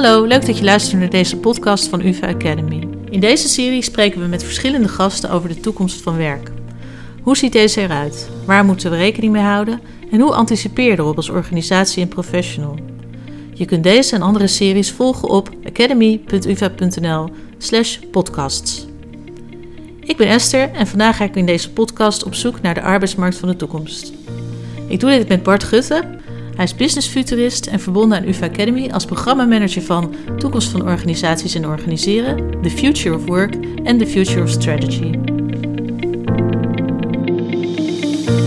Hallo, leuk dat je luistert naar deze podcast van UvA Academy. In deze serie spreken we met verschillende gasten over de toekomst van werk. Hoe ziet deze eruit? Waar moeten we rekening mee houden? En hoe anticipeer je erop als organisatie en professional? Je kunt deze en andere series volgen op academy.uva.nl/podcasts. Ik ben Esther en vandaag ga ik in deze podcast op zoek naar de arbeidsmarkt van de toekomst. Ik doe dit met Bart Gutte. Hij is business futurist en verbonden aan UvA Academy als programmamanager van Toekomst van Organisaties en Organiseren, The Future of Work en The Future of Strategy.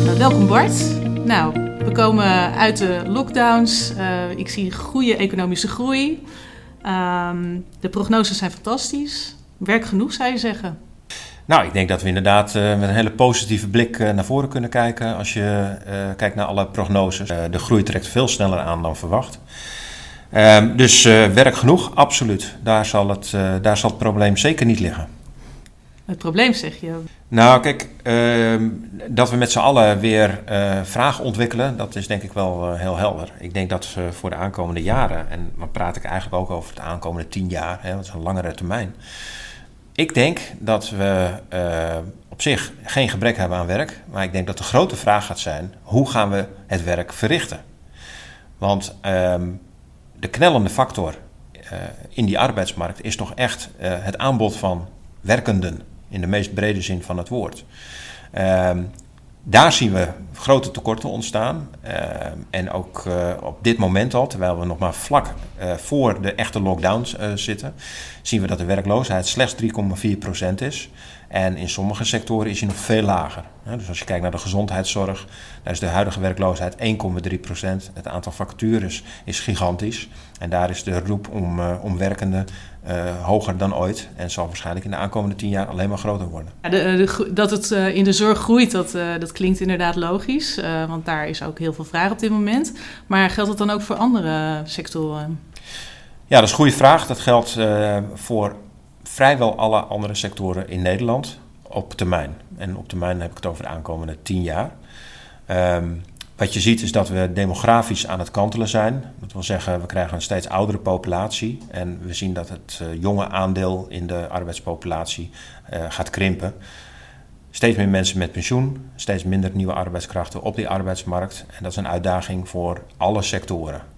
Nou, welkom Bart. Nou, we komen uit de lockdowns. Uh, ik zie goede economische groei. Um, de prognoses zijn fantastisch. Werk genoeg, zou je zeggen. Nou, ik denk dat we inderdaad uh, met een hele positieve blik uh, naar voren kunnen kijken. Als je uh, kijkt naar alle prognoses. de groei trekt veel sneller aan dan verwacht. Ehm, dus werk genoeg, absoluut. Daar zal, het, daar zal het probleem zeker niet liggen. Het probleem zeg je? Nou, kijk, ehm, dat we met z'n allen weer vragen ontwikkelen, dat is denk ik wel heel helder. Ik denk dat voor de aankomende jaren, en dan praat ik eigenlijk ook over de aankomende tien jaar, hè, dat is een langere termijn ik denk dat we uh, op zich geen gebrek hebben aan werk. Maar ik denk dat de grote vraag gaat zijn: hoe gaan we het werk verrichten? Want uh, de knellende factor uh, in die arbeidsmarkt is toch echt uh, het aanbod van werkenden. In de meest brede zin van het woord. Daar zien we grote tekorten ontstaan. Uh, en ook uh, op dit moment al, terwijl we nog maar vlak uh, voor de echte lockdowns zitten, zien we dat de werkloosheid slechts 3,4% is. En in sommige sectoren is die nog veel lager. Dus als je kijkt naar de gezondheidszorg, daar is de huidige werkloosheid 1,3%. Het aantal vacatures is gigantisch. En daar is de roep om, om werkenden uh, hoger dan ooit. En zal waarschijnlijk in de aankomende tien jaar alleen maar groter worden. Ja, de, de, dat het uh, in de zorg groeit, dat, dat klinkt inderdaad logisch. want daar is ook heel veel vraag op dit moment. Maar geldt dat dan ook voor andere sectoren? Ja, dat is een goede vraag. Dat geldt voor vrijwel alle andere sectoren in Nederland op termijn. En op termijn heb ik het over de aankomende tien jaar. Um, wat je ziet is dat we demografisch aan het kantelen zijn. Dat wil zeggen, we krijgen een steeds oudere populatie. En we zien dat het uh, jonge aandeel in de arbeidspopulatie uh, gaat krimpen. Steeds meer mensen met pensioen, steeds minder nieuwe arbeidskrachten op die arbeidsmarkt. En dat is een uitdaging voor alle sectoren.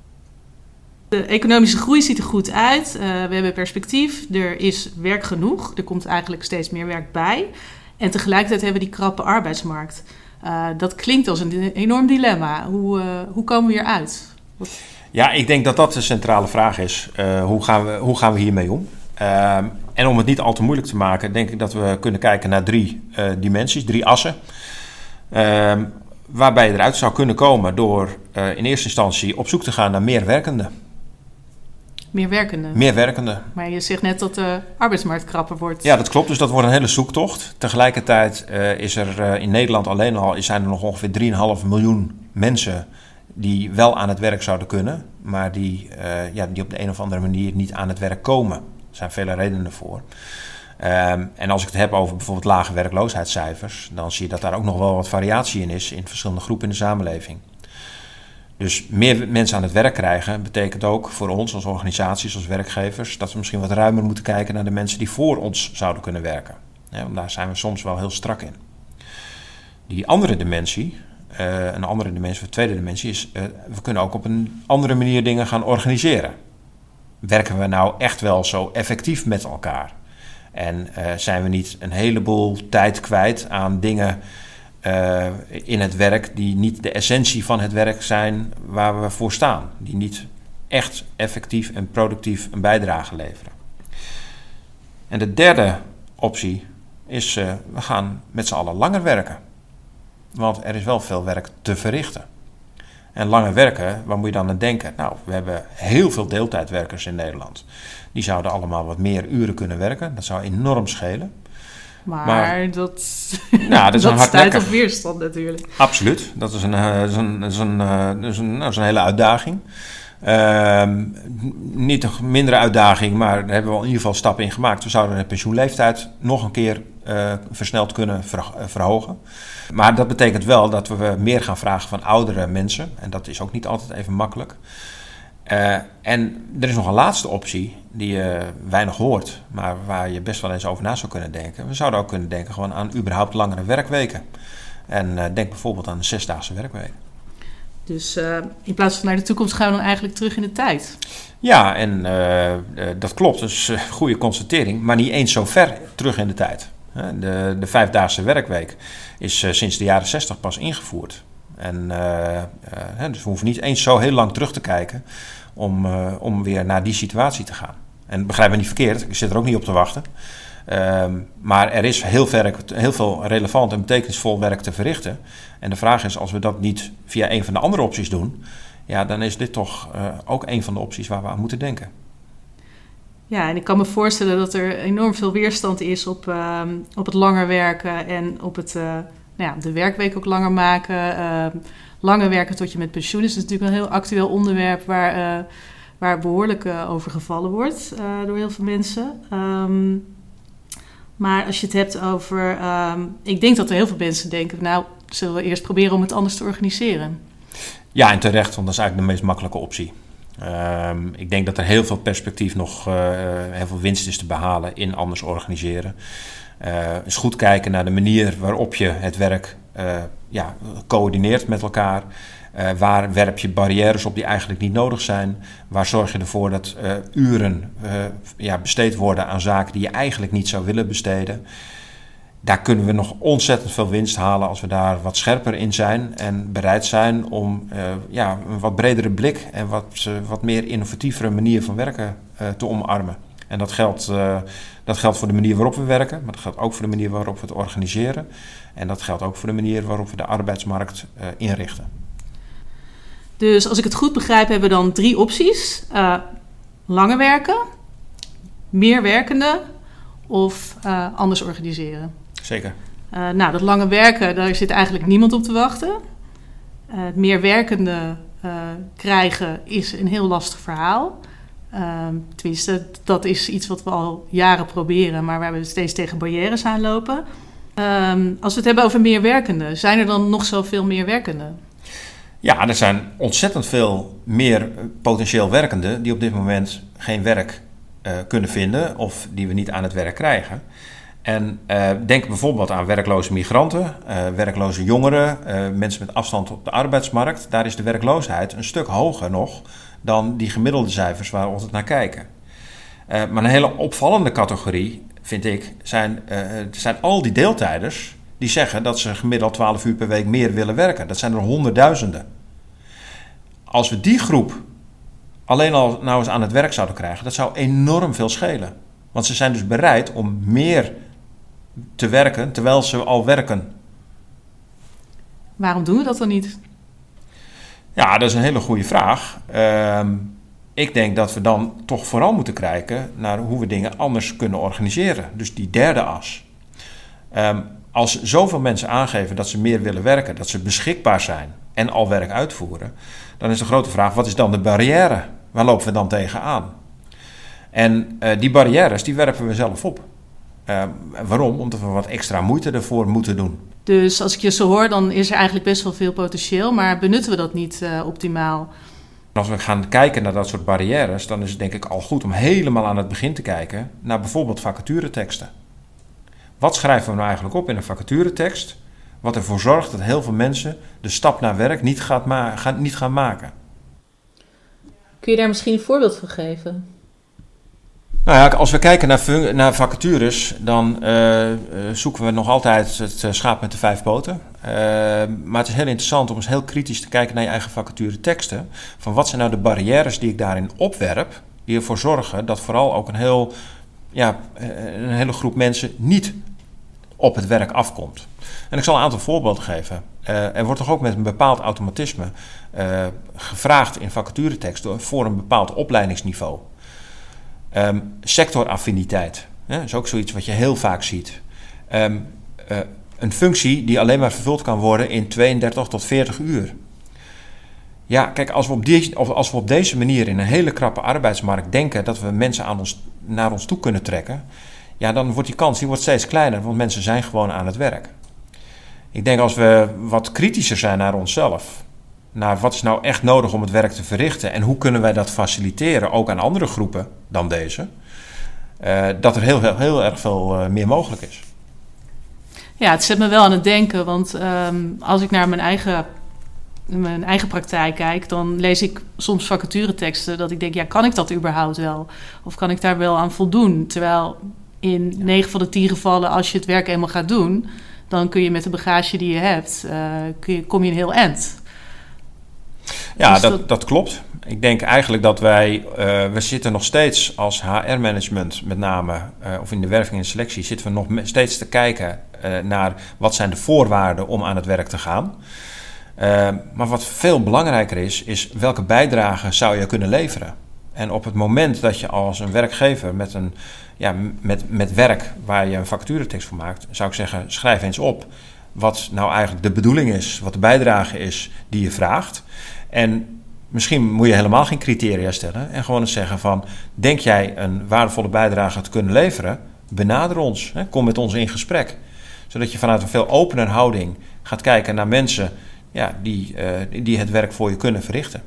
De economische groei ziet er goed uit. Uh, we hebben perspectief. Er is werk genoeg. Er komt eigenlijk steeds meer werk bij. En tegelijkertijd hebben we die krappe arbeidsmarkt. Uh, dat klinkt als een enorm dilemma. Hoe, uh, hoe komen we hier uit? Ja, ik denk dat dat de centrale vraag is. Hoe, gaan we, hoe gaan we hiermee om? En om het niet al te moeilijk te maken, denk ik dat we kunnen kijken naar drie dimensies, drie assen. Ehm, waarbij je eruit zou kunnen komen door in eerste instantie op zoek te gaan naar meer werkenden. Meer werkenden. Meer werkenden. Maar je zegt net dat de arbeidsmarkt krapper wordt. Ja, dat klopt. Dus dat wordt een hele zoektocht. Tegelijkertijd uh, is er uh, in Nederland alleen al zijn er nog ongeveer 3,5 miljoen mensen die wel aan het werk zouden kunnen, maar die, uh, ja, die op de een of andere manier niet aan het werk komen. Er zijn vele redenen voor. Um, en als ik het heb over bijvoorbeeld lage werkloosheidscijfers, dan zie je dat daar ook nog wel wat variatie in is in verschillende groepen in de samenleving. Dus meer mensen aan het werk krijgen betekent ook voor ons als organisaties, als werkgevers, dat we misschien wat ruimer moeten kijken naar de mensen die voor ons zouden kunnen werken. Ja, want daar zijn we soms wel heel strak in. Die andere dimensie, uh, een andere dimensie, of tweede dimensie, is uh, we kunnen ook op een andere manier dingen gaan organiseren. Werken we nou echt wel zo effectief met elkaar? En uh, zijn we niet een heleboel tijd kwijt aan dingen uh, in het werk die niet de essentie van het werk zijn waar we voor staan. Die niet echt effectief en productief een bijdrage leveren. En de derde optie is, uh, we gaan met z'n allen langer werken. Want er is wel veel werk te verrichten. En langer werken, waar moet je dan aan denken? Nou, we hebben heel veel deeltijdwerkers in Nederland. Die zouden allemaal wat meer uren kunnen werken. Dat zou enorm schelen. Maar, dat, nou, dat, is dat staat op weerstand natuurlijk. Absoluut. Dat is een, dat is een, dat is een, dat is een, dat is een hele uitdaging. Uh, niet een mindere uitdaging, maar daar hebben we in ieder geval stappen in gemaakt. We zouden de pensioenleeftijd nog een keer uh, versneld kunnen verhogen. Maar dat betekent wel dat we meer gaan vragen van oudere mensen. En dat is ook niet altijd even makkelijk. En er is nog een laatste optie die je weinig hoort, maar waar je best wel eens over na zou kunnen denken. We zouden ook kunnen denken gewoon aan überhaupt langere werkweken. En denk bijvoorbeeld aan een zesdaagse werkweek. Dus uh, in plaats van naar de toekomst gaan we dan eigenlijk terug in de tijd. Ja, en dat klopt. Dus goede constatering. Maar niet eens zo ver terug in de tijd. De, de vijfdaagse werkweek is sinds de jaren 60 pas ingevoerd. En dus we hoeven niet eens zo heel lang terug te kijken om, om weer naar die situatie te gaan. En begrijp me niet verkeerd, ik zit er ook niet op te wachten. Ehm, maar er is heel, werk, heel veel relevant en betekenisvol werk te verrichten. En de vraag is, als we dat niet via een van de andere opties doen, ja, dan is dit toch ook een van de opties waar we aan moeten denken. Ja, en ik kan me voorstellen dat er enorm veel weerstand is op, uh, op het langer werken en op het, nou ja, de werkweek ook langer maken. Ehm, langer werken tot je met pensioen is, natuurlijk een heel actueel onderwerp waar, eh, waar behoorlijk over gevallen wordt door heel veel mensen. Um, maar als je het hebt over. Um, ik denk dat er heel veel mensen denken. Nou, zullen we eerst proberen om het anders te organiseren? Ja, en terecht, want dat is eigenlijk de meest makkelijke optie. Um, ik denk dat er heel veel perspectief nog, uh, heel veel winst is te behalen in anders organiseren. Uh, eens goed kijken naar de manier waarop je het werk ja, coördineert met elkaar. Waar werp je barrières op die eigenlijk niet nodig zijn? Waar zorg je ervoor dat uren ja, besteed worden aan zaken die je eigenlijk niet zou willen besteden? Daar kunnen we nog ontzettend veel winst halen als we daar wat scherper in zijn en bereid zijn om ja, een wat bredere blik en wat, wat meer innovatievere manier van werken te omarmen. En dat geldt, dat geldt voor de manier waarop we werken, maar dat geldt ook voor de manier waarop we het organiseren. En dat geldt ook voor de manier waarop we de arbeidsmarkt inrichten. Dus als ik het goed begrijp, hebben we dan drie opties: langer werken, meer werkende of anders organiseren. Zeker. Uh, nou, dat lange werken, daar zit eigenlijk niemand op te wachten. het meer werkende krijgen is een heel lastig verhaal. tenminste, dat is iets wat we al jaren proberen, maar waar we steeds tegen barrières aan lopen. als we het hebben over meer werkende, zijn er dan nog zoveel meer werkenden? Ja, er zijn ontzettend veel meer potentieel werkenden die op dit moment geen werk uh, kunnen vinden of die we niet aan het werk krijgen. En uh, denk bijvoorbeeld aan werkloze migranten, uh, werkloze jongeren, mensen met afstand op de arbeidsmarkt. Daar is de werkloosheid een stuk hoger nog dan die gemiddelde cijfers waar we altijd naar kijken. maar een hele opvallende categorie, vind ik, zijn, zijn al die deeltijders die zeggen dat ze gemiddeld 12 uur per week meer willen werken. Dat zijn er honderdduizenden. Als we die groep alleen al nou eens aan het werk zouden krijgen, dat zou enorm veel schelen. Want ze zijn dus bereid om meer te werken terwijl ze al werken. Waarom doen we dat dan niet? Ja, dat is een hele goede vraag. Uh, ik denk dat we dan toch vooral moeten kijken naar hoe we dingen anders kunnen organiseren. Dus die derde as. Um, als zoveel mensen aangeven dat ze meer willen werken, dat ze beschikbaar zijn en al werk uitvoeren, dan is de grote vraag: wat is dan de barrière? Waar lopen we dan tegenaan? En uh, die barrières die werpen we zelf op. Uh, waarom? Omdat we wat extra moeite ervoor moeten doen. Dus als ik je zo hoor, dan is er eigenlijk best wel veel potentieel, maar benutten we dat niet uh, optimaal? Als we gaan kijken naar dat soort barrières, dan is het denk ik al goed om helemaal aan het begin te kijken naar bijvoorbeeld vacatureteksten. Wat schrijven we nou eigenlijk op in een vacaturetekst? Wat ervoor zorgt dat heel veel mensen de stap naar werk niet, gaat ma gaan, niet gaan maken. Kun je daar misschien een voorbeeld van geven? Nou ja, als we kijken naar, naar vacatures, dan uh, zoeken we nog altijd het uh, schaap met de vijf poten. maar het is heel interessant om eens heel kritisch te kijken naar je eigen vacature teksten. Van wat zijn nou de barrières die ik daarin opwerp, die ervoor zorgen dat vooral ook een, heel, ja, een hele groep mensen niet op het werk afkomt. En ik zal een aantal voorbeelden geven. Er wordt toch ook met een bepaald automatisme gevraagd in vacaturetekst voor een bepaald opleidingsniveau. Um, sectoraffiniteit hè, is ook zoiets wat je heel vaak ziet. Um, uh, een functie die alleen maar vervuld kan worden in 32 tot 40 uur. Ja, kijk, als we, op die, als we op deze manier in een hele krappe arbeidsmarkt denken dat we mensen aan ons, naar ons toe kunnen trekken, ja, dan wordt die kans die wordt steeds kleiner, want mensen zijn gewoon aan het werk. Ik denk als we wat kritischer zijn naar onszelf, naar wat is nou echt nodig om het werk te verrichten en hoe kunnen wij dat faciliteren, ook aan andere groepen dan deze, uh, dat er heel, heel, heel erg veel uh, meer mogelijk is. Ja, het zet me wel aan het denken, want um, als ik naar mijn eigen, mijn eigen praktijk kijk, dan lees ik soms vacatureteksten dat ik denk, ja, kan ik dat überhaupt wel? Of kan ik daar wel aan voldoen? Terwijl in 9 van de 10 gevallen, als je het werk eenmaal gaat doen, dan kun je met de bagage die je hebt, uh, kun je, kom je een heel eind. Ja, dus dat, dat, klopt. Ik denk eigenlijk dat wij, uh, we zitten nog steeds als HR-management met name, uh, of in de werving en selectie, zitten we nog steeds te kijken uh, naar wat zijn de voorwaarden om aan het werk te gaan. maar wat veel belangrijker is, is welke bijdrage zou je kunnen leveren? En op het moment dat je als een werkgever met, een, ja, met, met werk waar je een vacaturetekst voor maakt, zou ik zeggen, schrijf eens op wat nou eigenlijk de bedoeling is, wat de bijdrage is die je vraagt. En misschien moet je helemaal geen criteria stellen en gewoon eens zeggen van, denk jij een waardevolle bijdrage te kunnen leveren? Benader ons, hè? kom met ons in gesprek. Zodat je vanuit een veel opener houding gaat kijken naar mensen ja, die, uh, die het werk voor je kunnen verrichten.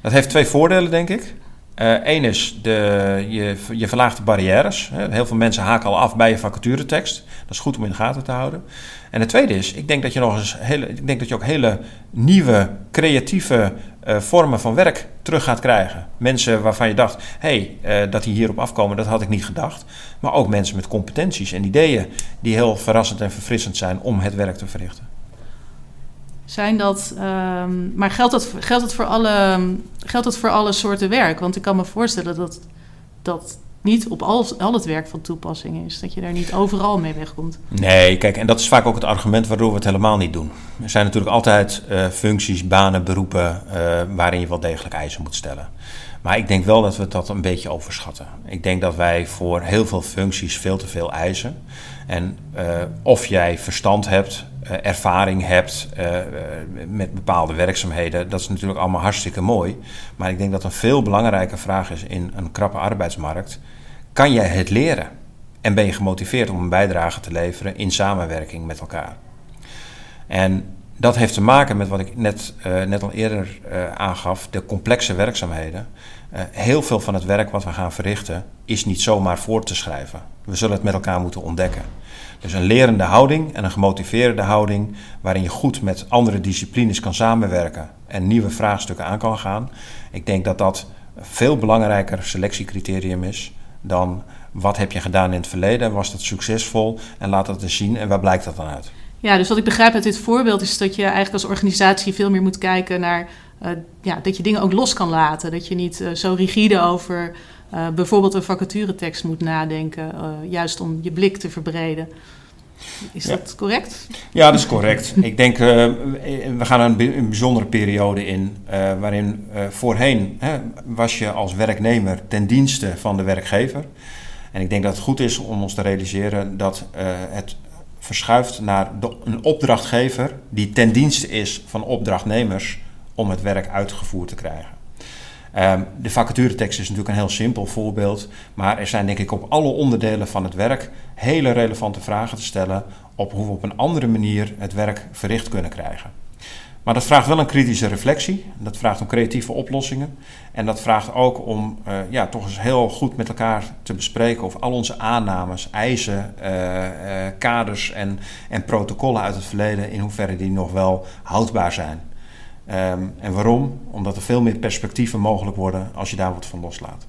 Dat heeft twee voordelen, denk ik. Eén eh, is, de, je, je verlaagt de barrières. Heel veel mensen haken al af bij je vacaturetekst. Dat is goed om in de gaten te houden. En het tweede is, ik denk dat je nog eens hele, ik denk dat je ook hele nieuwe, creatieve uh, vormen van werk terug gaat krijgen. Mensen waarvan je dacht, hé, hey, uh, dat die hierop afkomen, dat had ik niet gedacht. Maar ook mensen met competenties en ideeën die heel verrassend en verfrissend zijn om het werk te verrichten. Zijn dat, um, maar geldt dat, geldt, dat voor alle, geldt dat voor alle soorten werk? Want ik kan me voorstellen dat dat niet op al, al het werk van toepassing is. Dat je daar niet overal mee wegkomt. Nee, kijk, en dat is vaak ook het argument waardoor we het helemaal niet doen. Er zijn natuurlijk altijd uh, functies, banen, beroepen uh, waarin je wel degelijk eisen moet stellen. Maar ik denk wel dat we dat een beetje overschatten. Ik denk dat wij voor heel veel functies veel te veel eisen. En uh, of jij verstand hebt, ervaring hebt met bepaalde werkzaamheden, dat is natuurlijk allemaal hartstikke mooi. Maar ik denk dat een veel belangrijke vraag is in een krappe arbeidsmarkt kan jij het leren? En ben je gemotiveerd om een bijdrage te leveren in samenwerking met elkaar? En dat heeft te maken met wat ik net, uh, net al eerder uh, aangaf, de complexe werkzaamheden. Uh, heel veel van het werk wat we gaan verrichten is niet zomaar voor te schrijven. We zullen het met elkaar moeten ontdekken. Dus een lerende houding en een gemotiveerde houding waarin je goed met andere disciplines kan samenwerken en nieuwe vraagstukken aan kan gaan. Ik denk dat dat een veel belangrijker selectiecriterium is dan wat heb je gedaan in het verleden, was dat succesvol en laat dat eens zien en waar blijkt dat dan uit? Ja, dus wat ik begrijp uit dit voorbeeld is dat je eigenlijk als organisatie veel meer moet kijken naar uh, ja, dat je dingen ook los kan laten. Dat je niet uh, zo rigide over uh, bijvoorbeeld een vacaturetekst moet nadenken, juist om je blik te verbreden. Is ja. dat correct? Ja, dat is correct. ik denk, we gaan een, een, bijzondere periode in, waarin voorheen hè, was je als werknemer ten dienste van de werkgever. En ik denk dat het goed is om ons te realiseren dat het verschuift naar de, een opdrachtgever die ten dienste is van opdrachtnemers om het werk uitgevoerd te krijgen. Um, de vacaturetekst is natuurlijk een heel simpel voorbeeld, maar er zijn denk ik op alle onderdelen van het werk hele relevante vragen te stellen op hoe we op een andere manier het werk verricht kunnen krijgen. Maar dat vraagt wel een kritische reflectie, dat vraagt om creatieve oplossingen en dat vraagt ook om uh, ja, toch eens heel goed met elkaar te bespreken of al onze aannames, eisen, uh, uh, kaders en, en protocollen uit het verleden in hoeverre die nog wel houdbaar zijn. Um, en waarom? Omdat er veel meer perspectieven mogelijk worden als je daar wat van loslaat.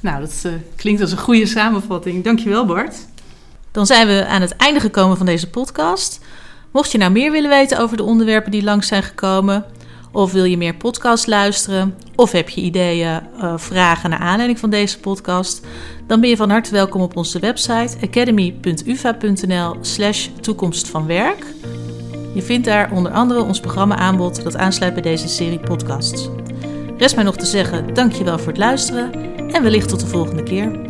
Nou, dat uh, klinkt als een goede samenvatting. Dankjewel Bart. Dan zijn we aan het einde gekomen van deze podcast. Mocht je nou meer willen weten over de onderwerpen die langs zijn gekomen, of wil je meer podcast luisteren, of heb je ideeën, uh, vragen naar aanleiding van deze podcast, dan ben je van harte welkom op onze website academy.uva.nl/slash toekomst van werk. Je vindt daar onder andere ons programma-aanbod dat aansluit bij deze serie podcasts. Rest mij nog te zeggen: dankjewel voor het luisteren en wellicht tot de volgende keer.